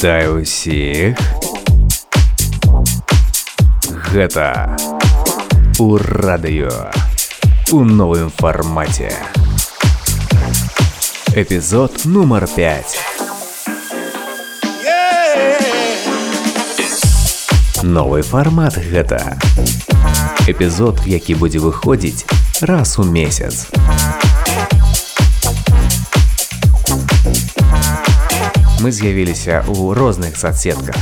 Вітаю усіх. Гэта у радыё у новым фармаце. Эпізод нумар 5. Новы фармат гэта. Эпізод, які будзе выходзіць раз у месяц. Мы з'явіліся ў розных соцсетках.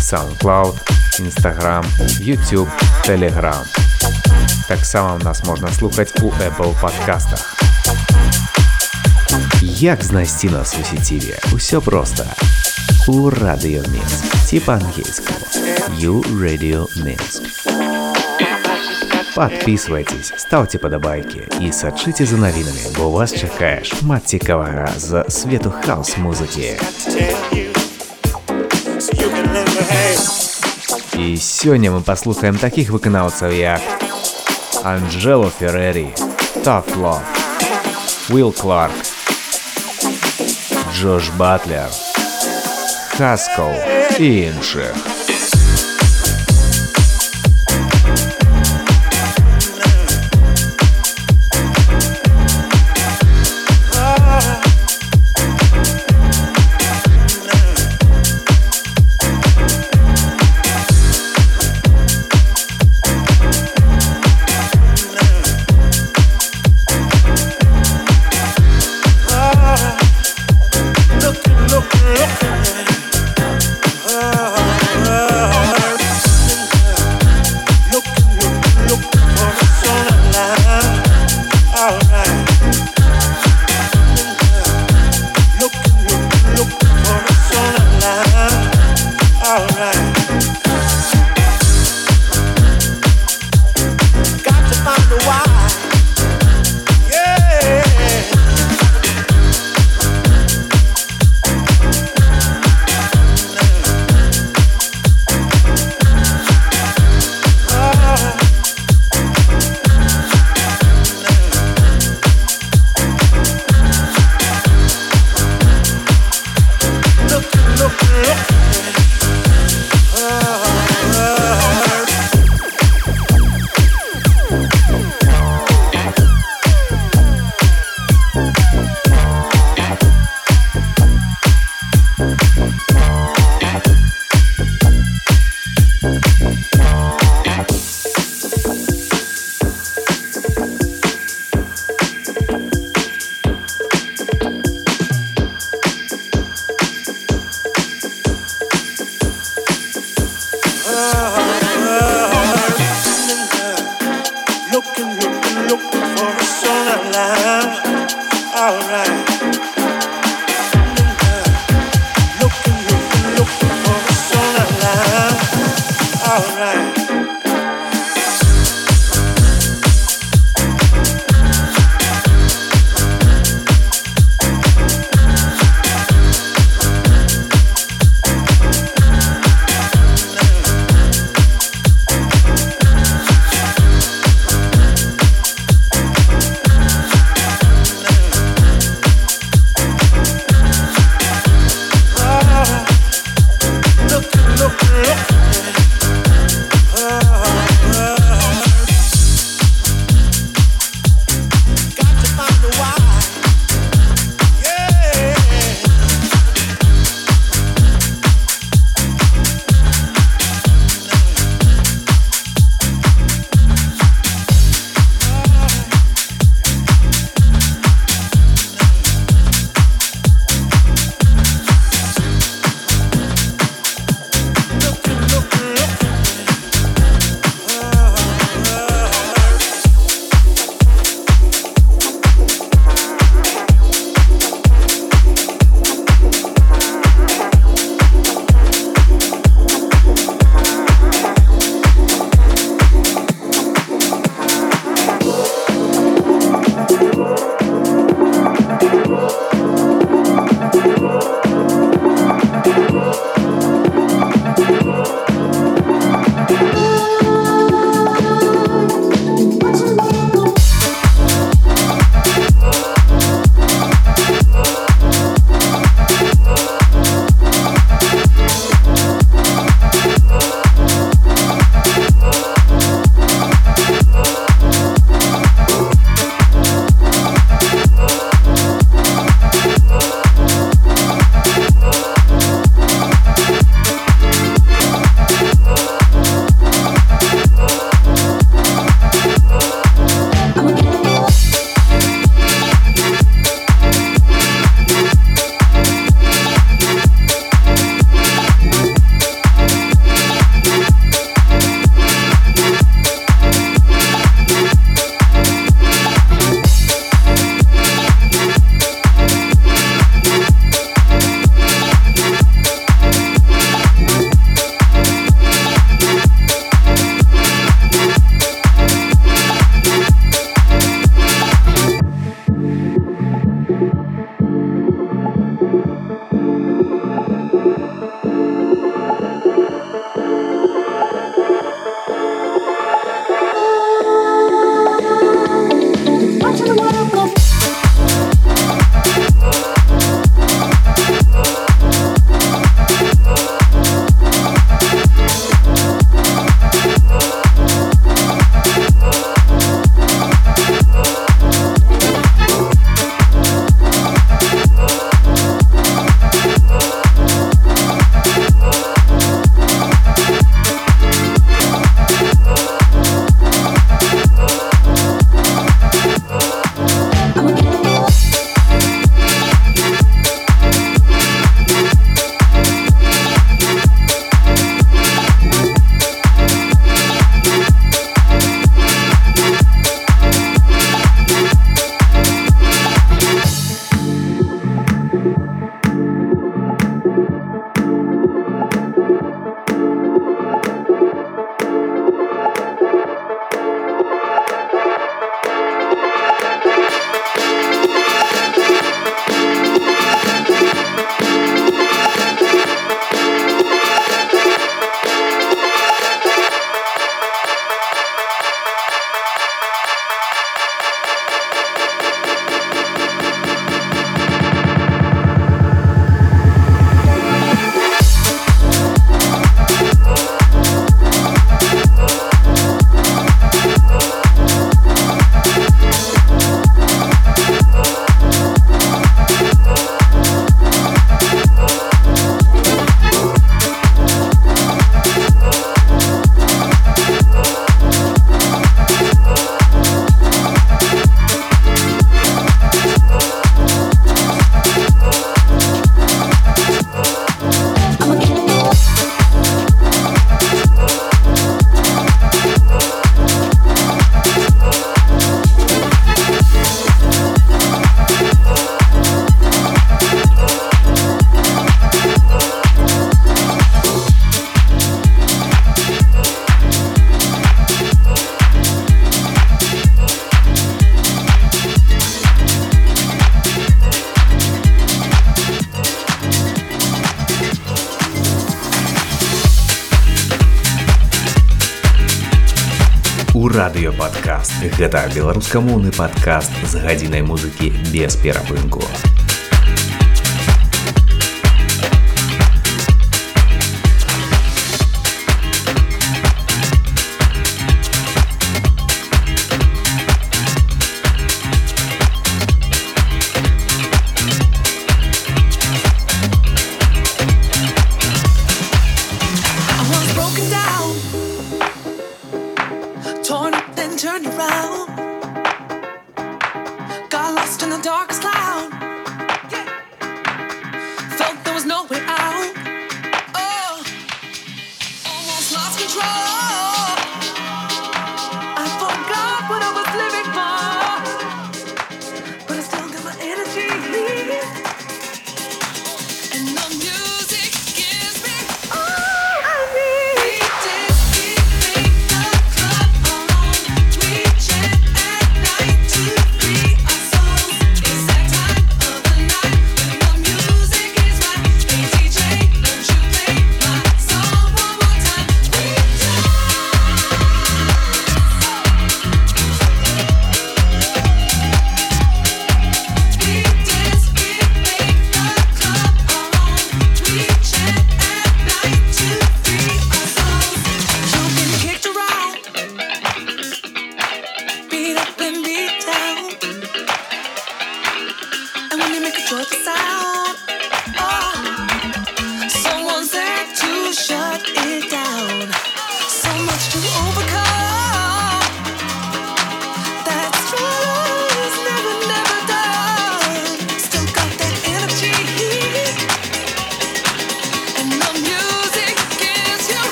SoundCloud, Instagram, YouTube, Telegram. Таксама нас можна слухаць у Apple подкастах. Як знайсці нас у сеціве? Усё проста. У радыё Мінск, ці па-ангельску. You Radio Minsk. Подписывайтесь, ставьте подобайки и сачыце за навінамі, бо вас чакае шмат цікавага з свету хаус-музыкі. І сёння мы паслухаем такіх выканаўцаў як Анджело Феррери, Tough Love, Will Clark, Джош Батлер, Хаскоу і іншых. радыёпадкаст. Гэта беларускамоўны падкаст з гадзінай музыкі без перапынку.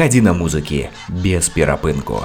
Гадіна музыкі без перапынку.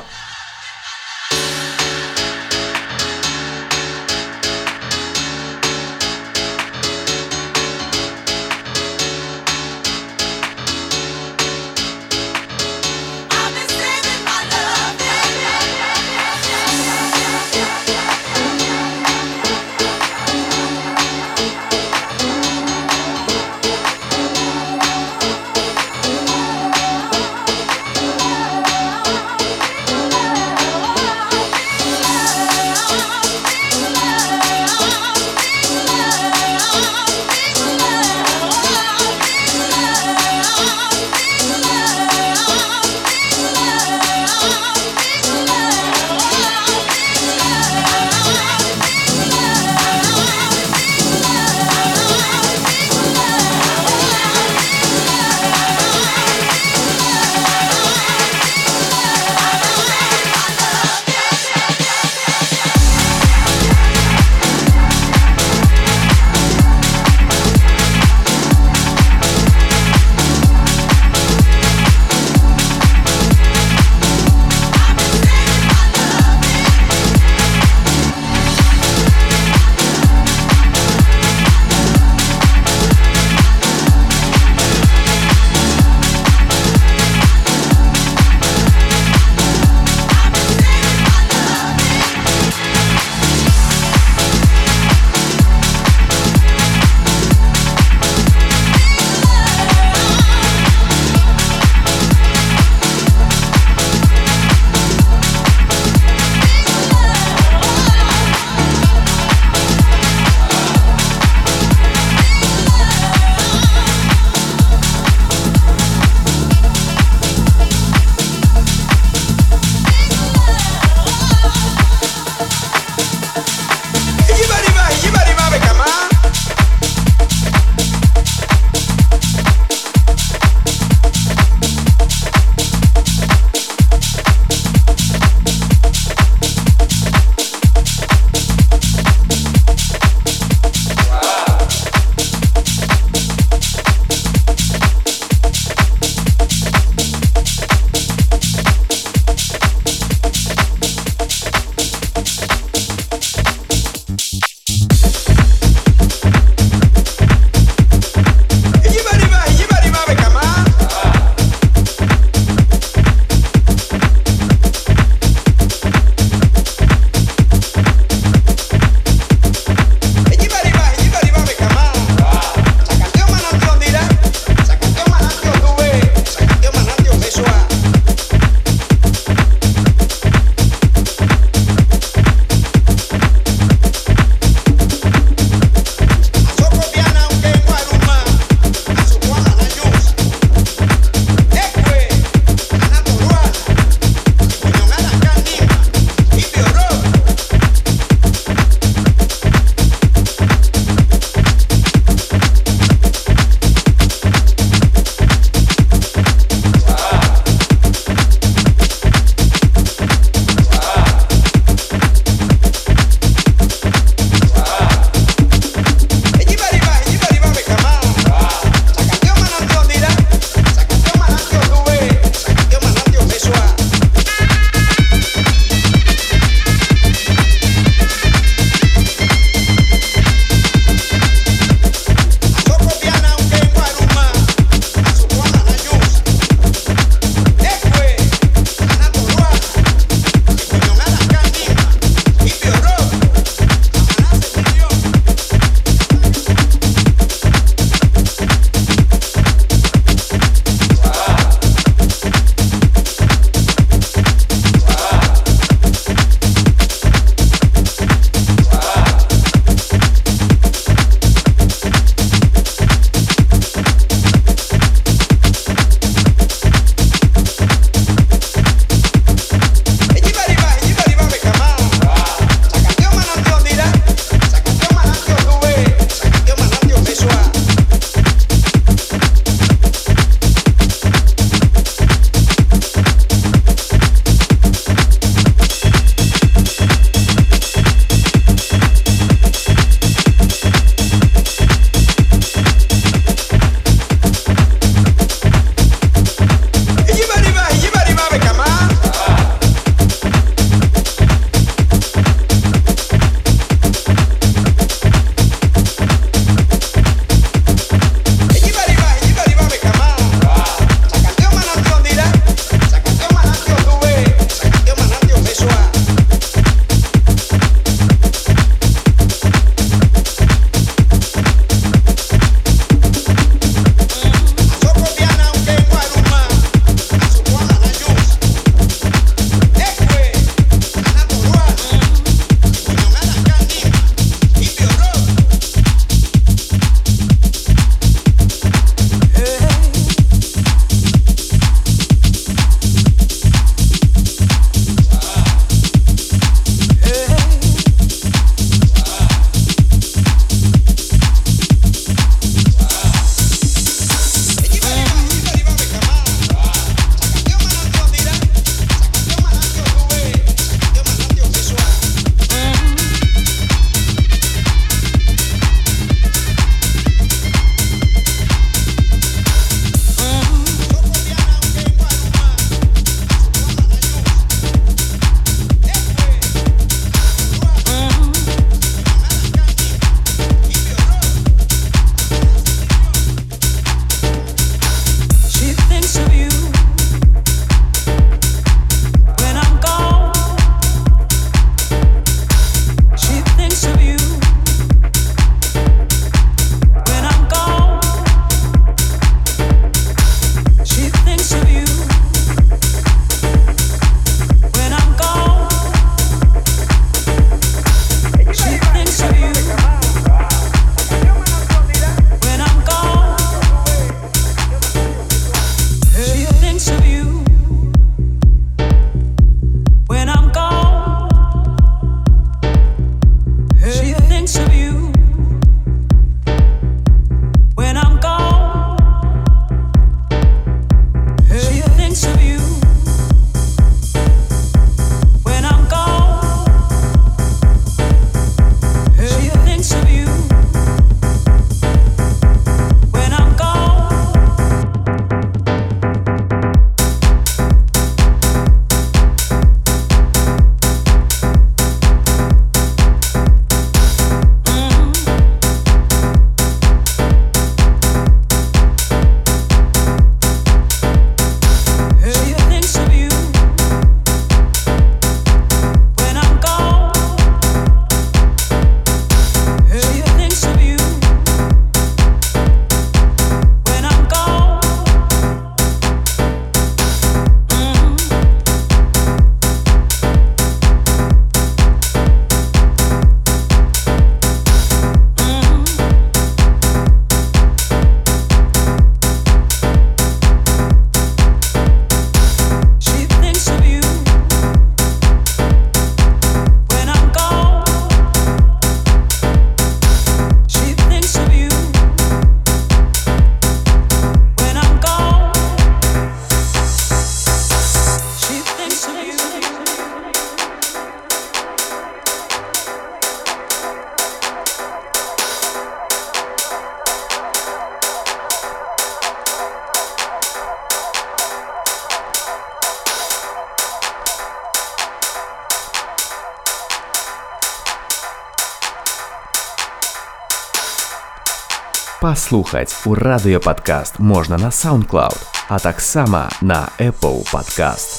Паслухаць у радыёпадкаст можна на SoundCloud, а таксама на Apple Podcast.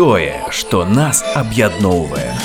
Тое, што нас аб'ядноўвае.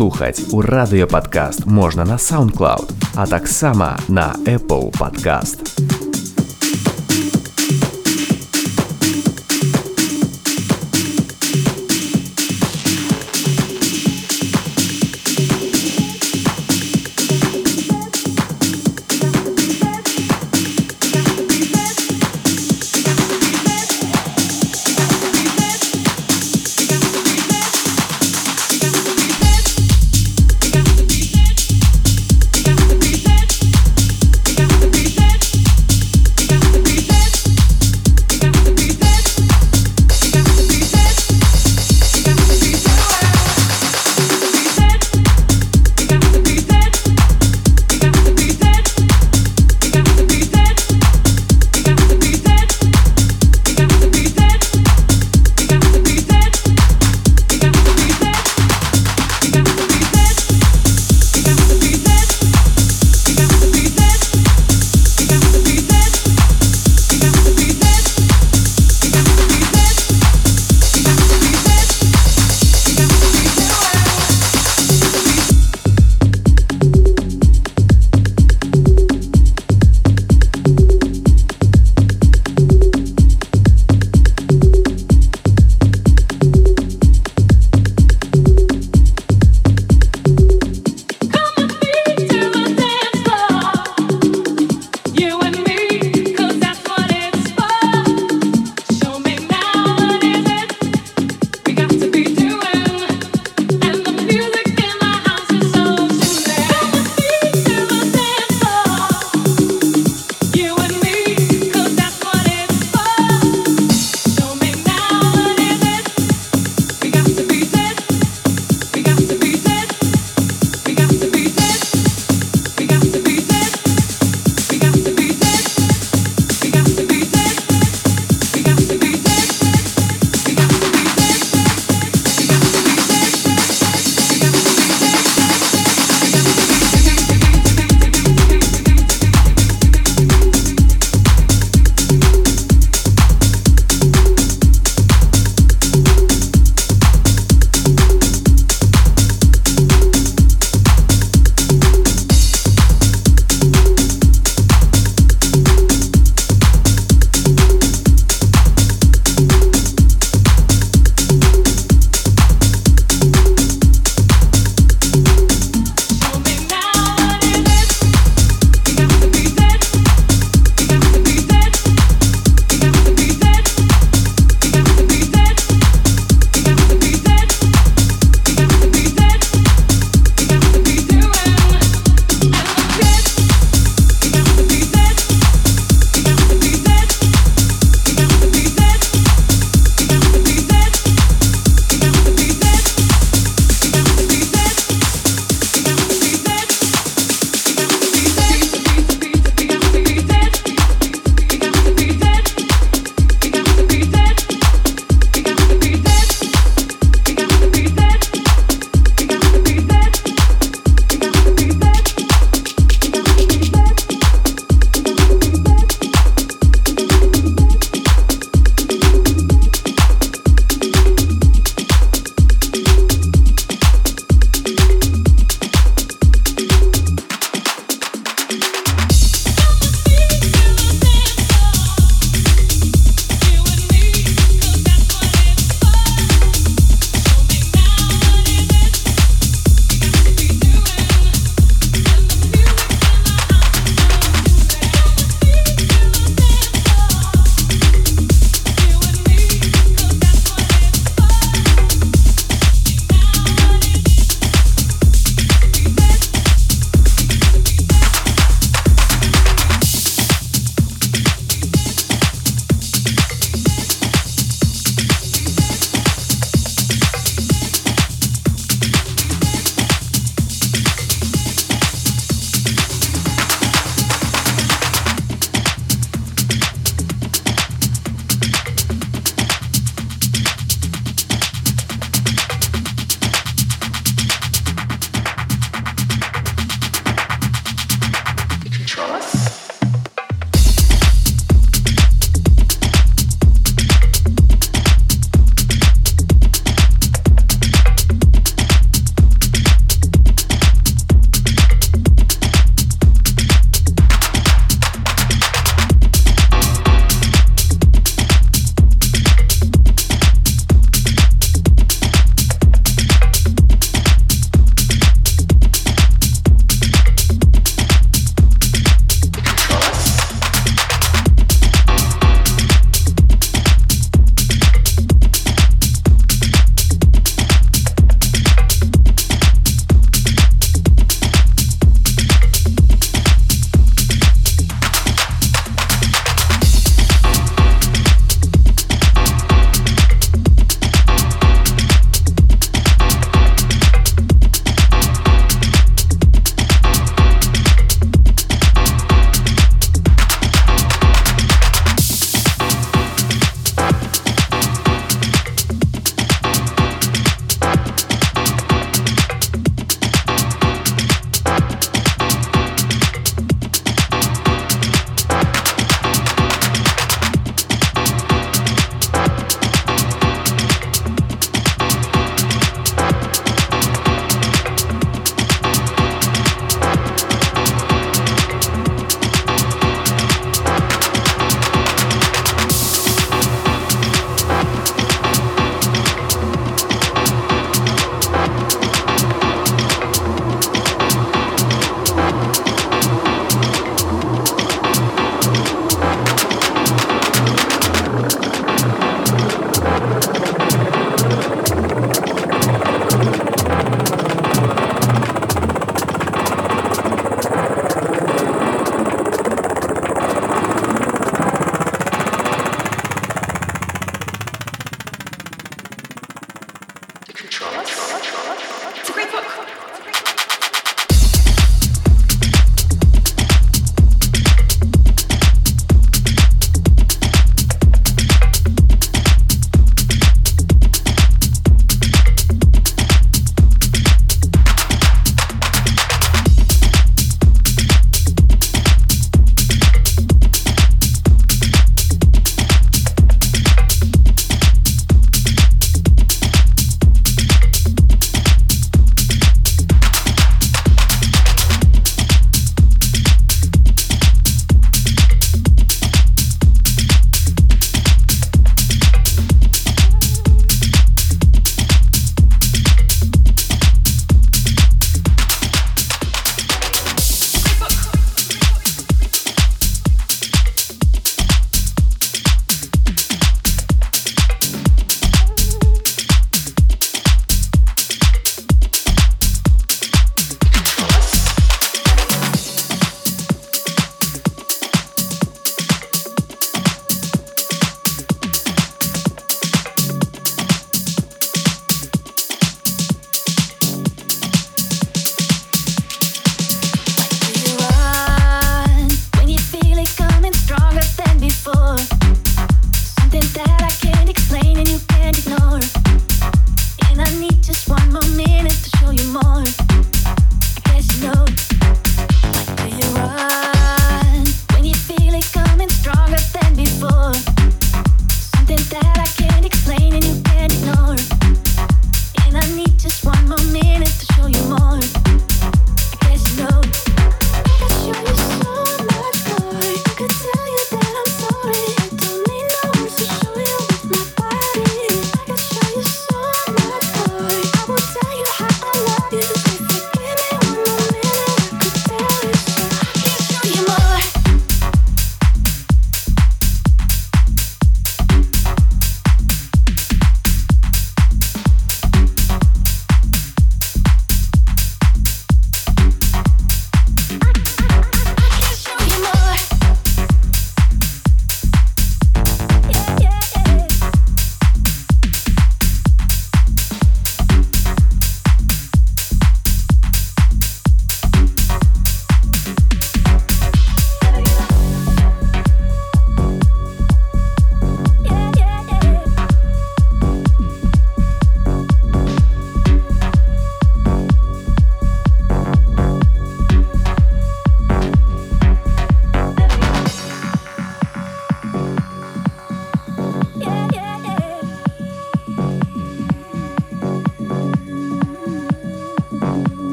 Паслухаць у радыёпадкаст можна на SoundCloud, а таксама на Apple Podcast.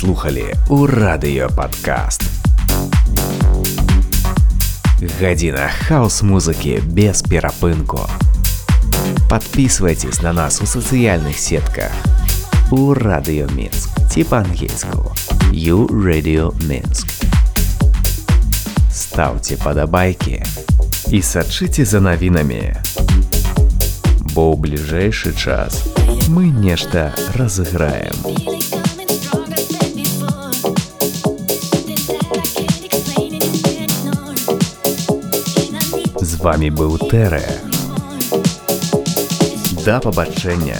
слухали у радыё падкаст. Гадзіна хаос-музыкі без перапынку. Подписывайтесь на нас у сацыяльных сетках. У радыё Мінск ці па-ангельску. You Radio Мінск. Ставьте падабайкі і сачыце за навінамі. Бо ў бліжэйшы час мы нешта разыграем. Вами был Тере. До побачення.